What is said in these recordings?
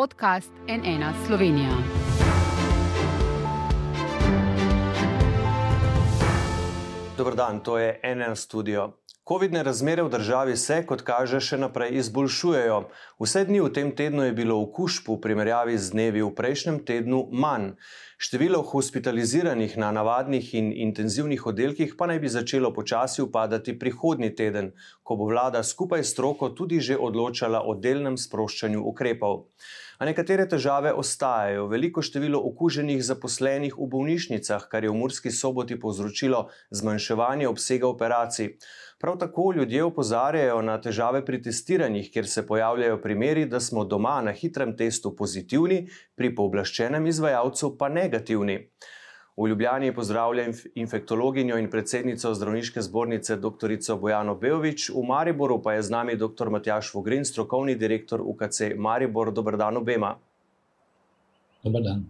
podcast NN Slovenija. Dobro dan, to je NN studio. Covidne razmere v državi se, kot kaže, še naprej izboljšujejo. Vse dni v tem tednu je bilo okužb v primerjavi z dnevi v prejšnjem tednu manj. Število hospitaliziranih na navadnih in intenzivnih oddelkih pa naj bi začelo počasi upadati prihodnji teden, ko bo vlada skupaj s stroko tudi že odločala o delnem sproščanju ukrepov. A nekatere težave ostajajo. Veliko število okuženih zaposlenih v bolnišnicah, kar je v Murski soboti povzročilo zmanjševanje obsega operacij. Prav tako ljudje opozarjajo na težave pri testiranjih, kjer se pojavljajo primeri, da smo doma na hitrem testu pozitivni, pri pooblaščenem izvajalcu pa negativni. V Ljubljani pozdravlja infektologinjo in predsednico zdravniške zbornice dr. Bojano Bejovič, v Mariboru pa je z nami dr. Matjaš Vogrin, strokovni direktor UKC Maribor. Dobr dan obema. Dobar dan.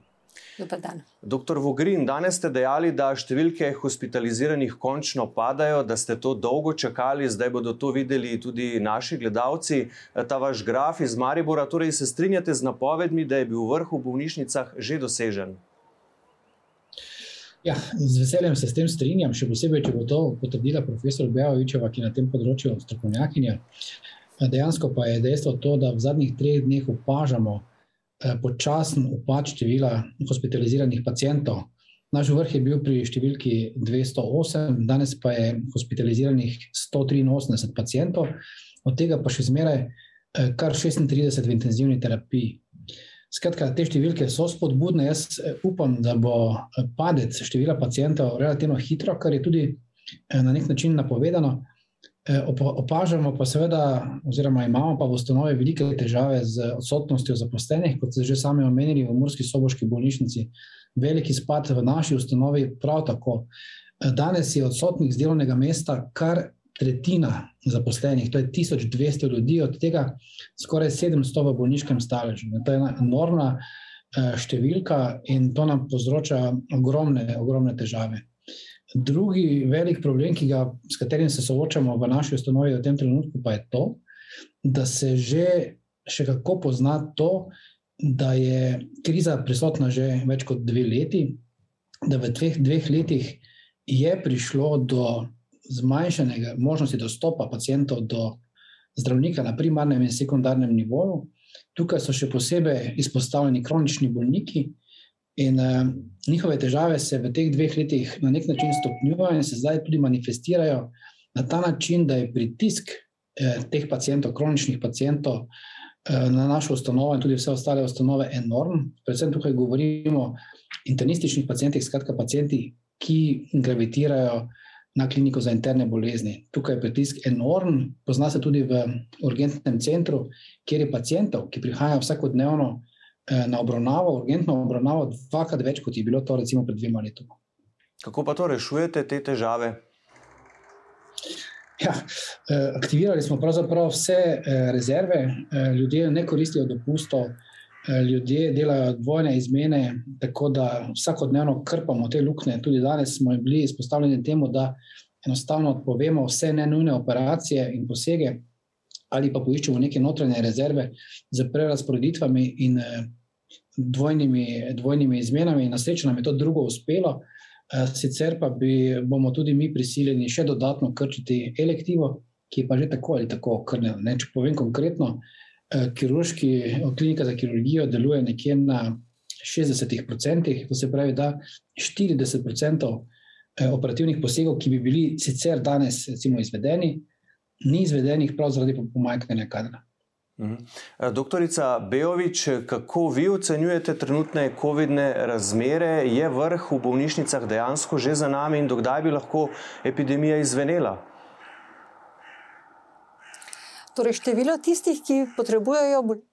Dan. Doktor Vogrin, danes ste dejali, da številke hospitaliziranih končno padajo, da ste to dolgo čakali, zdaj bodo to videli tudi naši gledalci. Ta vaš graf iz Maribora, torej se strinjate z napovedmi, da je bil vrh v bolnišnicah že dosežen? Ja, z veseljem se s tem strinjam, še posebej, če bo to potrdila profesor Bejovičeva, ki je na tem področju strokovnjakinja. Dejansko pa je dejstvo to, da v zadnjih treh dneh opažamo eh, počasen upad števila hospitaliziranih pacijentov. Naš vrh je bil pri številki 208, danes pa je hospitaliziranih 183 pacijentov, od tega pa še zmeraj eh, kar 36 v intenzivni terapiji. Skratka, te številke so spodbudne. Jaz eh, upam, da bo eh, padec števila pacijentov relativno hitro, kar je tudi eh, na nek način napovedano. Opažamo pa seveda, oziroma imamo pa v ustanovi velike težave z odsotnostjo zaposlenih, kot ste že sami omenili v Murski soboški bolnišnici, veliki spad v naši ustanovi prav tako. Danes je odsotnih z delovnega mesta kar tretjina zaposlenih, to je 1200 ljudi, od tega skoraj 700 v bolniškem staležu. To je ena enormna eh, številka in to nam povzroča ogromne, ogromne težave. Drugi velik problem, ga, s katerim se soočamo v naši ustanovi v tem trenutku, pa je to, da se že še kako pozna to, da je kriza prisotna že več kot dve leti, da v dveh, dveh letih je prišlo do zmanjšanega možnosti dostopa pacijentov do zdravnika na primarnem in sekundarnem nivoju. Tukaj so še posebej izpostavljeni kronični bolniki in uh, njihove težave se v teh dveh letih na nek način stopnjujejo in se zdaj tudi manifestirajo na ta način, da je pritisk eh, teh pacijentov, kroničnih pacijentov eh, na našo ustanovo in tudi vse ostale ustanove enorm. Predvsem tukaj govorimo o internističnih pacijentih, skratka pacijenti, ki gravitirajo na kliniko za interne bolezni. Tukaj je pritisk enormen, pozna se tudi v urgentnem centru, kjer je pacijentov, ki prihajajo vsakodnevno eh, na obravnavo, urgentno obravnavo, dvakrat več, kot je bilo to recimo pred dvema letoma. Kako pa to rešujete, te težave? Ja, eh, aktivirali smo pravzaprav vse eh, rezerve, ljudje ne koristijo dopustov. Eh, ljudje delajo dvojne izmene, tako da vsakodnevno krpamo te luknje. Tudi danes smo bili izpostavljeni temu, da enostavno odpovemo vse nenujne operacije in posege, ali pa poiščemo neke notranje rezerve z prerasporeditvami in eh, dvojnimi, dvojnimi izmenami. Na srečo nam je to drugo uspelo. Eh, sicer pa bi, bomo tudi mi prisiljeni še dodatno krčiti elektivo, ki je pa že tako ali tako okrnjena. Če povem konkretno, Eh, kirurški, klinika za kirurgijo deluje nekje na 60%, to se pravi, da 40% eh, operativnih posegov, ki bi bili sicer danes recimo, izvedeni, ni izvedenih prav zaradi pomanjkanja kadra. Mhm. Eh, doktorica Bejovič, kako vi ocenjujete trenutne COVID-ne razmere? Je vrh v bolnišnicah dejansko že za nami in dokdaj bi lahko epidemija izvenela? Torej, število tistih, ki potrebujejo bolnišnice,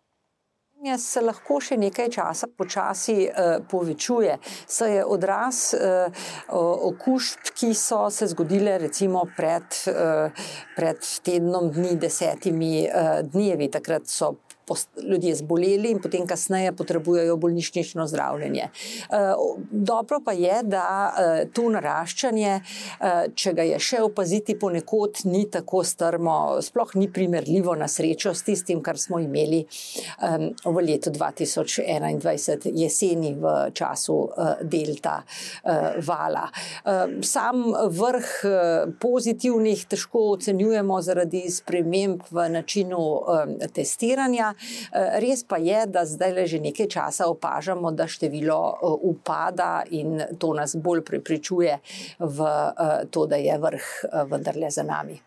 se lahko še nekaj časa počasi uh, povečuje. Se je odraz uh, okužb, ki so se zgodile recimo pred, uh, pred tednom dni, desetimi uh, dnevi. Takrat so ljudje zboleli in potem kasneje potrebujejo bolnišnično zdravljenje. Dobro pa je, da to naraščanje, če ga je še opaziti ponekod, ni tako strmo, sploh ni primerljivo na srečo s tistim, kar smo imeli v letu 2021 jeseni v času delta vala. Sam vrh pozitivnih težko ocenjujemo zaradi sprememb v načinu testiranja. Res pa je, da zdaj le že nekaj časa opažamo, da število upada in to nas bolj prepričuje v to, da je vrh vendarle za nami.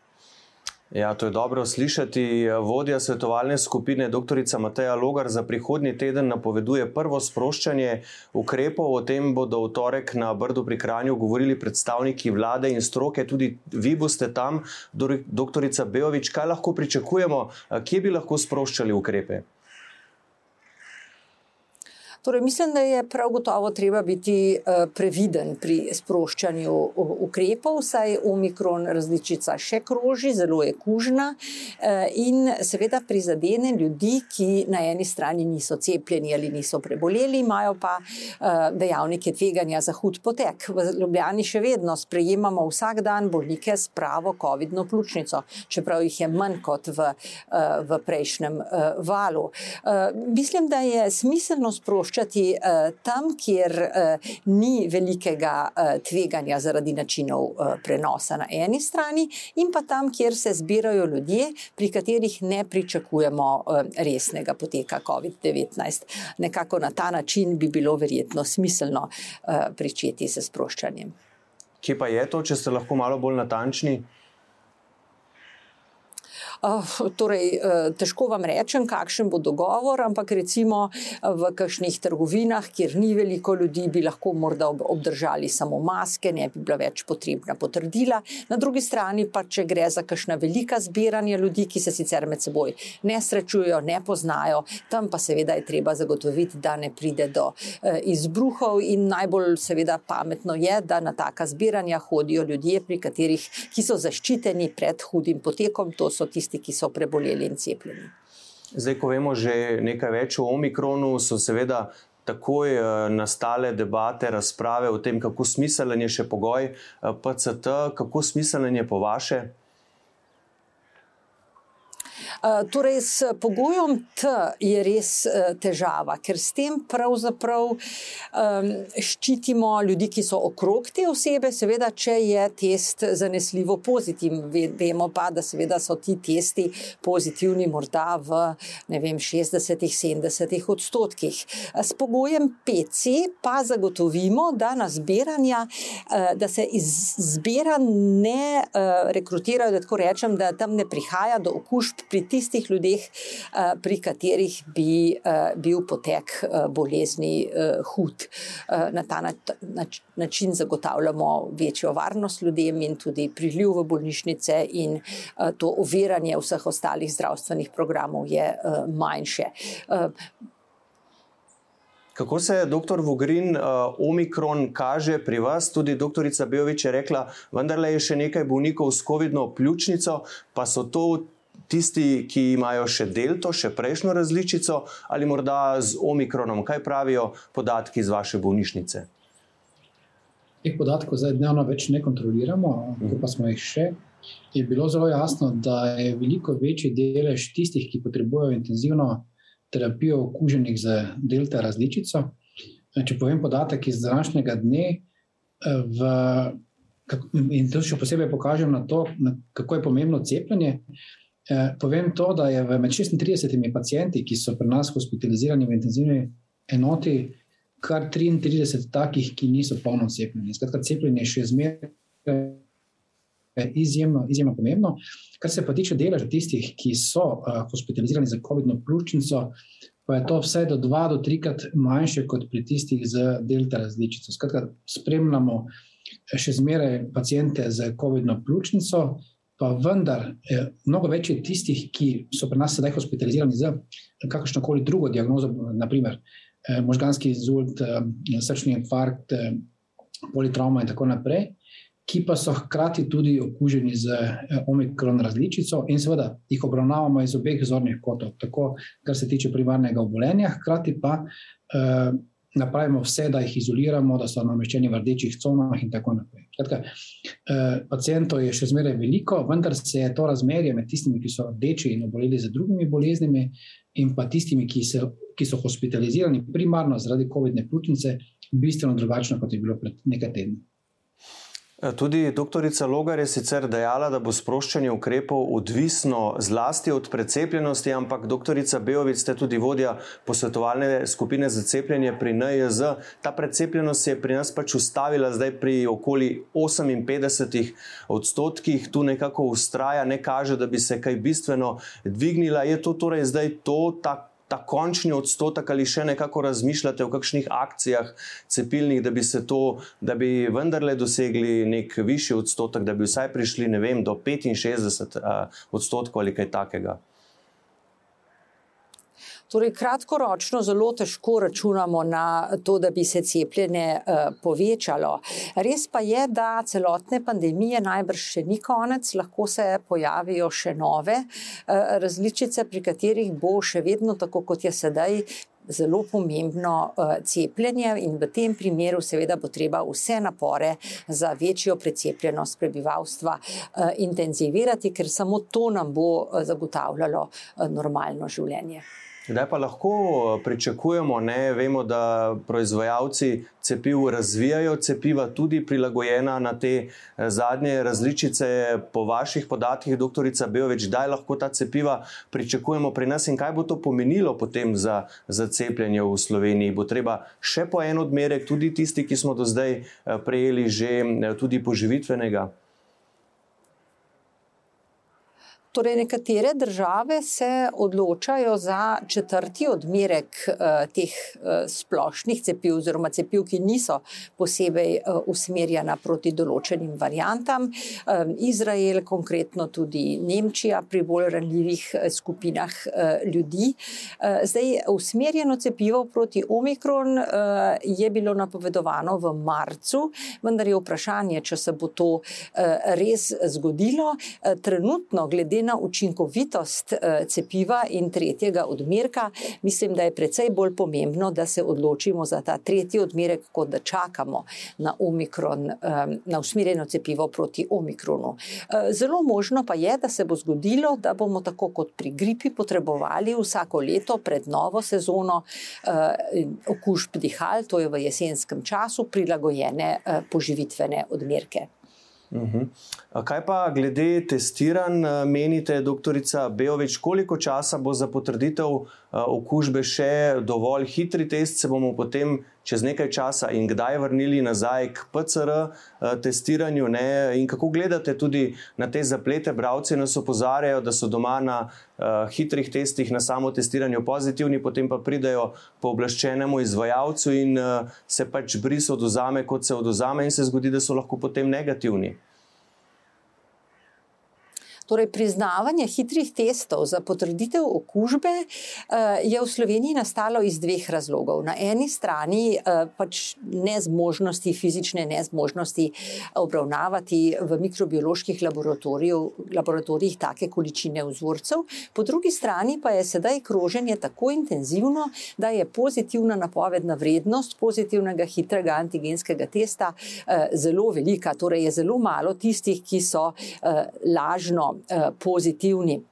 Ja, to je dobro slišati. Vodja svetovalne skupine, dr. Mateja Logar, za prihodnji teden napoveduje prvo sproščanje ukrepov. O tem bodo v torek na Brdu pri Kranju govorili predstavniki vlade in stroke. Tudi vi boste tam, dr. Bejovič. Kaj lahko pričakujemo, kje bi lahko sproščali ukrepe? Torej, mislim, da je prav gotovo treba biti uh, previden pri sproščanju ukrepov, saj omikron različica še kroži, zelo je kužna uh, in seveda prizadene ljudi, ki na eni strani niso cepljeni ali niso preboleli, imajo pa uh, dejavnike tveganja za hud potek. V Ljubljani še vedno sprejemamo vsak dan bolnike s pravo COVID-no pljučnico, čeprav jih je manj kot v, v prejšnjem valu. Mislim, da je smiselno sproščati sproščati uh, tam, kjer uh, ni velikega uh, tveganja zaradi načinov prenosa na eni strani, in pa tam, kjer se zbirajo ljudje, pri katerih ne pričakujemo resnega poteka COVID-19. Nekako na ta način bi bilo verjetno smiselno pričeti s sproščanjem. Kje pa je to, če ste lahko malo bolj natančni? Uh, torej, uh, težko vam rečem, kakšen bo dogovor, ampak recimo uh, v kakšnih trgovinah, kjer ni veliko ljudi, bi lahko morda ob obdržali samo maske, ne bi bila več potrebna potrdila. Na drugi strani pa, če gre za kakšna velika zbiranja ljudi, ki se sicer med seboj ne srečujejo, ne poznajo, tam pa seveda je treba zagotoviti, da ne pride do uh, izbruhov in najbolj seveda pametno je, da na taka zbiranja hodijo ljudje, pri katerih, ki so zaščiteni pred hudim potekom, to so tisti, tisti, ki so preboleli in cepljeni. Zdaj, ko vemo že nekaj več o omikronu, so seveda takoj uh, nastale debate, razprave o tem, kako smiselen je še pogoj eh, PCT, kako smiselen je po vaše. Eh, torej, s pogojem T je res eh, težava, ker s tem pravzaprav um, ščitimo ljudi, ki so okrog te osebe, seveda, če je test zanesljivo pozitiven. Vemo pa, da seveda so ti testi pozitivni morda v vem, 60-70 odstotkih. Eh, s pogojem PC pa zagotovimo, da na zbiranja, da se iz zbiranj ne rekrutirajo, da tako rečem, da tam ne prihaja do okužb pri tistih ljudeh, eh, pri katerih bi bil potek bolezni hud. Na ta način zagotavljamo večjo varnost ljudem in tudi priljiv v bolnišnice, in to oviranje vseh ostalih zdravstvenih programov je manjše. Kako se, doktor Vogrin, omikron kaže pri vas? Tudi doktorica Bejovič je rekla, vendarle je še nekaj bolnikov s COVID-no pljučnico, pa so to tisti, ki imajo še delto, še prejšnjo različico, ali morda z omikronom, kaj pravijo podatki iz vaše bolnišnice? Teh podatkov zdaj dnevno več ne kontroliramo, pa smo jih še. Je bilo zelo jasno, da je veliko večji delež tistih, ki potrebujejo intenzivno terapijo, okuženih z delta različico. Če povem podatek iz današnjega dne, v, in to še posebej pokažem na to, kako je pomembno cepljenje. Eh, povem to, da je med 36 pacijenti, ki so pri nas hospitalizirani v intenzivni enoti, kar 33 takih, ki niso polno cepljeni. Skratka, cepljenje je še zmeraj izjemno, izjemno pomembno. Kar se pa tiče deleža tistih, ki so uh, hospitalizirani za COVID-19 pljučnico, pa je to vse do 2 do 3 krat manjše kot pri tistih z delta različico. Skratka, spremljamo še zmeraj pacijente z COVID-19 pljučnico pa vendar, eh, mnogo več je tistih, ki so pri nas sedaj hospitalizirani za kakršno koli drugo diagnozo, naprimer eh, možganski inzult, eh, srčni infarkt, politrauma in tako naprej, ki pa so hkrati tudi okuženi z omikron različico, in seveda jih obravnavamo iz obeh zornih kotov, tako kar se tiče primarnega obolenja, hkrati pa uh, napravimo vse, da jih izoliramo, da so nameščeni v rdečih conah in tako naprej. Kratka, uh, pacijentov je še zmeraj veliko, vendar se je to razmerje med tistimi, ki so rdeči in oboleli za drugimi boleznimi, in pa tistimi, ki, se, ki so hospitalizirani primarno zaradi COVID-19 pljučnice, bistveno drugačno, kot je bilo pred nekaj tedni. Tudi doktorica Logar je sicer dejala, da bo sproščanje ukrepov odvisno zlasti od precepljenosti, ampak doktorica Bejovic ste tudi vodja posvetovalne skupine za cepljenje pri NJZ. Ta precepljenost se je pri nas pač ustavila zdaj pri okoli 58 odstotkih, tu nekako ustraja, ne kaže, da bi se kaj bistveno dvignila. Je to torej zdaj to, ta ta končni odstotek ali še nekako razmišljate o kakšnih akcijah cepilnih, da bi se to, da bi vendarle dosegli nek višji odstotek, da bi vsaj prišli, ne vem, do 65 odstotkov ali kaj takega? Torej, kratkoročno zelo težko računamo na to, da bi se cepljenje uh, povečalo. Res pa je, da celotne pandemije najbrž še ni konec, lahko se pojavijo še nove uh, različice, pri katerih bo še vedno tako, kot je sedaj. Zelo pomembno uh, cepljenje, in v tem primeru, seveda, bo treba vse napore za večjo precepljenost prebivalstva intenzivirati, ker samo to nam bo zagotavljalo normalno življenje. Kdaj pa lahko eh, pričakujemo, ne vemo, da proizvajalci cepiv razvijajo cepiva, tudi prilagojena na te eh, zadnje različice, po vaših podatkih, doktorica Bejovič, kdaj lahko ta cepiva pričakujemo pri nas in kaj bo to pomenilo potem za, za cepljenje v Sloveniji? Bo treba še po en odmerek, tudi tisti, ki smo do zdaj eh, prejeli že tudi poživitvenega? Torej, nekatere države se odločajo za četrti odmerek uh, teh uh, splošnih cepiv, oziroma cepiv, ki niso posebej uh, usmerjena proti določenim variantam. Um, Izrael, konkretno tudi Nemčija, pri bolj ranljivih skupinah uh, ljudi. Uh, zdaj, usmerjeno cepivo proti omikron uh, je bilo napovedovano v marcu, vendar je vprašanje, če se bo to uh, res zgodilo. Uh, trenutno, glede na učinkovitost eh, cepiva in tretjega odmerka, mislim, da je precej bolj pomembno, da se odločimo za ta tretji odmerek, kot da čakamo na, omikron, na usmerjeno cepivo proti omikronu. Eh, zelo možno pa je, da se bo zgodilo, da bomo tako kot pri gripi potrebovali vsako leto pred novo sezono eh, okužb dihal, to je v jesenskem času, prilagojene poživitvene odmerke. Uhum. Kaj pa glede testiranj, menite, doktorica Bejovič, koliko časa bo za potrditev okužbe še dovolj hitri test, se bomo potem čez nekaj časa in kdaj vrnili nazaj k PCR eh, testiranju? Ne? In kako gledate tudi na te zaplete? Bravci nas opozarjajo, da so doma na uh, hitrih testih, na samo testiranju pozitivni, potem pa pridejo po oblaščenemu izvajalcu in uh, se pač bris oduzame, kot se oduzame, in se zgodi, da so lahko potem negativni. Torej, priznavanje hitrih testov za potrditev okužbe eh, je v Sloveniji nastalo iz dveh razlogov. Na eni strani eh, pač nezmožnosti, fizične nezmožnosti obravnavati v mikrobioloških laboratorijih take količine vzorcev, po drugi strani pa je sedaj kroženje tako intenzivno, da je pozitivna napovedna vrednost pozitivnega hitrega antigenskega testa eh, zelo velika. Torej, je zelo malo tistih, ki so lažno Eh, pozitivni.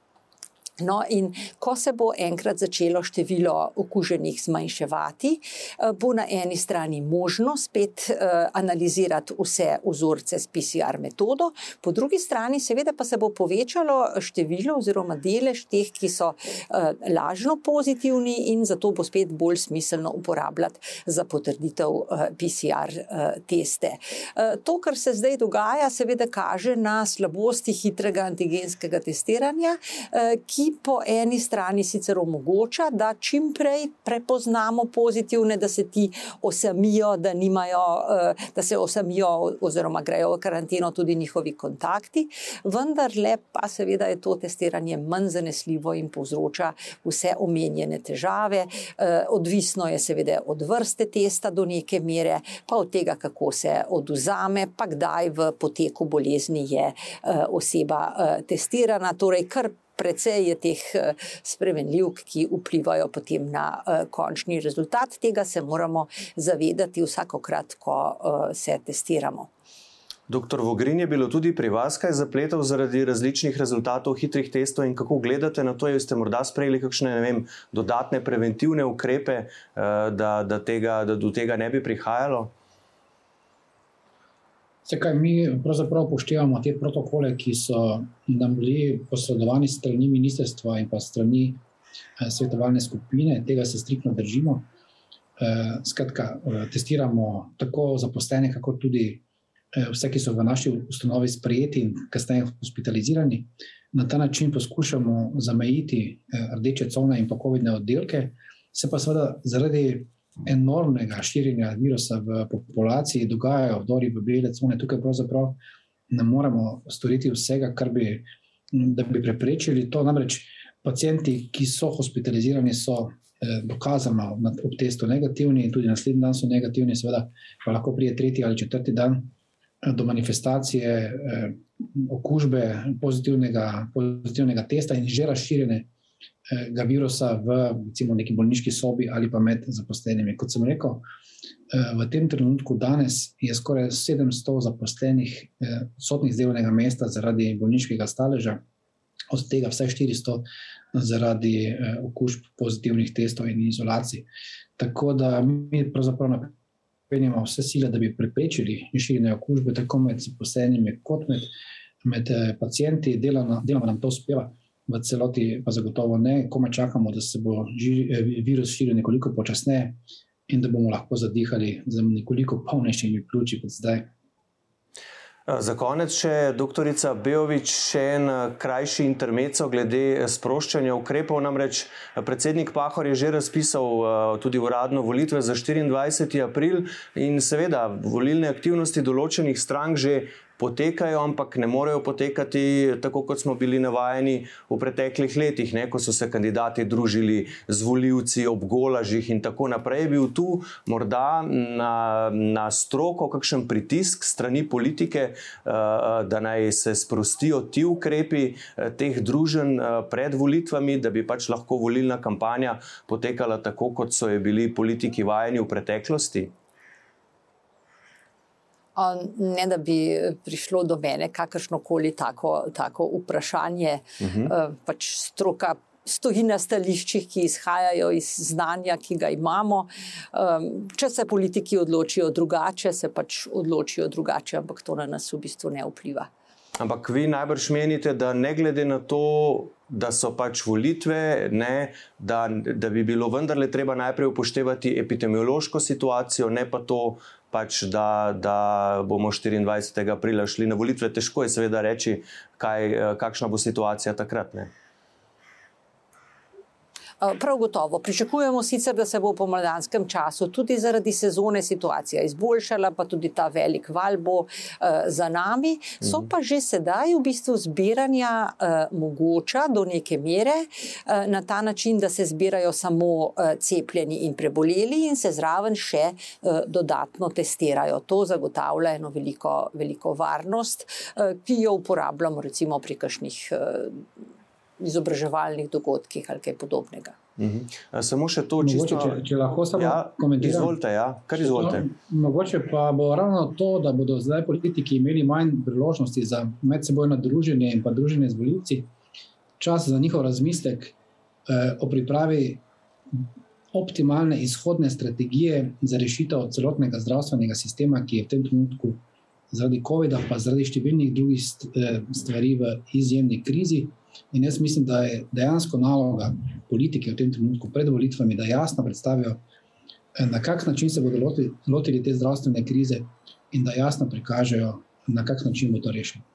No, in ko se bo enkrat začelo število okuženih zmanjševati, eh, bo na eni strani možno spet eh, analizirati vse vzorce s PCR metodo, po drugi strani, seveda, pa se bo povečalo število oziroma delež teh, ki so eh, lažno pozitivni, in zato bo spet bolj smiselno uporabljati za potrditev PCR teste. To, kar se zdaj dogaja, seveda kaže na slabosti hitrega antigenskega testiranja, ki ki po eni strani sicer omogoča, da čim prej prepoznamo pozitivne, da se ti osamijo, da, nimajo, uh, da se osamijo oziroma grejo v karanteno tudi njihovi kontakti, vendar le pa seveda je to testiranje manj zanesljivo in povzroča vse omenjene težave. Uh, odvisno je seveda od vrste testa do neke mere, pa od tega, kako se oduzame, pa kdaj v poteku bolezni je uh, oseba testirana. Torej, kar precej je teh uh, spremenljivk, ki vplivajo potem na uh, končni rezultat. Tega se moramo zavedati vsakokrat, ko uh, se testiramo. Doktor Vogrin je bilo tudi pri vas kaj zapletov zaradi različnih rezultatov hitrih testov in kako gledate na to, ali ste morda sprejeli kakšne vem, dodatne preventivne ukrepe, da, da, tega, da do tega ne bi prihajalo? Sekaj, mi pravzaprav upoštevamo te protokole, ki so nam bili posredovani strani ministrstva in pa strani eh, svetovalne skupine, tega se striktno držimo. Eh, skratka, eh, testiramo tako zaposlene, kako tudi vse, ki so v naši ustanovi sprejeti in kasneje hospitalizirani. Na ta način poskušamo zamejiti rdeče cone in pa COVID-ne oddelke, se pa seveda zaradi enormnega širjenja virusa v populaciji dogajajo vdori v bele cone. Tukaj pravzaprav ne moremo storiti vsega, kar bi, bi preprečili to. Namreč pacijenti, ki so hospitalizirani, so eh, dokazano ob testu negativni tudi naslednji dan so negativni, seveda pa lahko prije tretji ali četrti dan eh, do manifestacije eh, okužbe pozitivnega, pozitivnega testa in že razširjene ga virusa v recimo, neki bolniški sobi ali pa med zaposlenimi. Kot sem rekel, eh, v tem trenutku danes je skoraj 700 zaposlenih eh, sodnih zdravljenega mesta zaradi bolniškega staleža, od tega vse 400 zaradi eh, okužb pozitivnih testov in izolacij. Tako da mi pravzaprav napenjamo vse sile, da bi preprečili širjenje okužbe tako med zaposlenimi kot med, med pacijenti, delamo, delamo nam to uspeva v celoti pa zagotovo ne, komaj čakamo, da se bo eh, virus širil nekoliko počasneje in da bomo lahko zadihali z nekoliko polnejšimi pljuči kot zdaj. Za konec še doktorica Bejovič, še en krajši intermeco glede sproščanja ukrepov. Namreč predsednik Pahor je že razpisal tudi uradno volitve za 24. april in seveda volilne aktivnosti določenih strank že potekajo, ampak ne morejo potekati tako, kot smo bili navajeni v preteklih letih, ne, ko so se kandidati družili z voljivci ob golažih in tako naprej. Je bil tu morda na, na stroko kakšen pritisk strani politike, uh, da naj se sprostijo ti ukrepi uh, teh družen pred volitvami, da bi pač lahko volilna kampanja potekala tako, kot so jo bili politiki vajeni v preteklosti? Ne da bi prišlo do mene kakršno koli tako, tako vprašanje. Uh mhm. -huh. pač stroka stoji na stališčih, ki izhajajo iz znanja, ki ga imamo. Če se politiki odločijo drugače, se pač odločijo drugače, ampak to na nas v bistvu ne vpliva. Ampak vi najbrž menite, da ne glede na to, da so pač volitve, ne, da, da bi bilo vendarle treba najprej upoštevati epidemiološko situacijo, ne pa to, pač, da, da bomo 24. aprila šli na volitve. Težko je seveda reči, kaj, kakšna bo situacija takrat. Ne? Eh, prav gotovo. Pričakujemo sicer, da se bo v pomladanskem času tudi zaradi sezone situacija izboljšala, pa tudi ta velik val bo uh, za nami. So mhm. pa že sedaj v bistvu zbiranja uh, mogoča do neke mere uh, na ta način, da se zbirajo samo uh, cepljeni in preboleli in se zraven še uh, dodatno testirajo. To zagotavlja eno veliko, veliko varnost, uh, ki jo uporabljamo recimo pri kakšnih. Izobraževalnih dogodkih ali kaj podobnega. Mhm. -huh. Samo še to, čisto... če, če lahko samo ja, komentirate. Izvolite, ja. kar izvolite. No, mogoče pa bo ravno to, da bodo zdaj politiki imeli manj priložnosti za medsebojno druženje in pa druženje z voljivci, čas za njihov razmislek eh, o pripravi optimalne izhodne strategije za rešitev celotnega zdravstvenega sistema, ki je v tem trenutku zaradi COVID-a, pa zaradi številnih drugih eh, stvari v izjemni krizi. In jaz mislim, da je dejansko naloga politike v tem trenutku pred volitvami, da jasno predstavijo, eh, na kak način se bodo lotili, lotili te zdravstvene krize in da jasno prikažejo, na kak način bo to rešeno.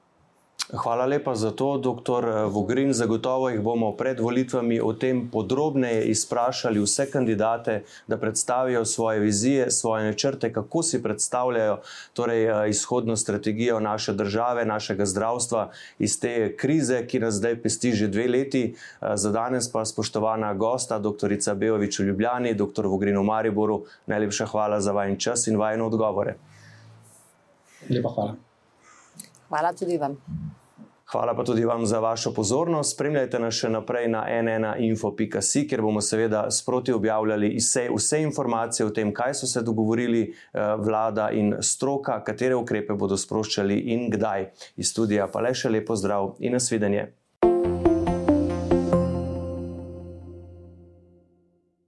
Hvala lepa za to, dr. Eh, Vogrin. Zagotovo jih bomo pred volitvami o tem podrobneje izprašali vse kandidate, da predstavijo svoje vizije, svoje načrte, kako si predstavljajo torej, eh, izhodno strategijo naše države, našega zdravstva iz te krize, ki nas zdaj pesti že dve leti. Eh, za danes pa spoštovana gosta, dr. Bejovič v Ljubljani, dr. Vogrin v Mariboru, najlepša hvala za vajen čas in vajne odgovore. Lepa hvala. Hvala tudi vam. Hvala pa tudi vam za vašo pozornost. Spremljajte nas še naprej na nnainfo.si, kjer bomo seveda sproti objavljali vse, vse informacije o tem, kaj so se dogovorili eh, vlada in stroka, katere ukrepe bodo sproščali in kdaj. Iz studija pa le še lepo zdrav in nasvidenje.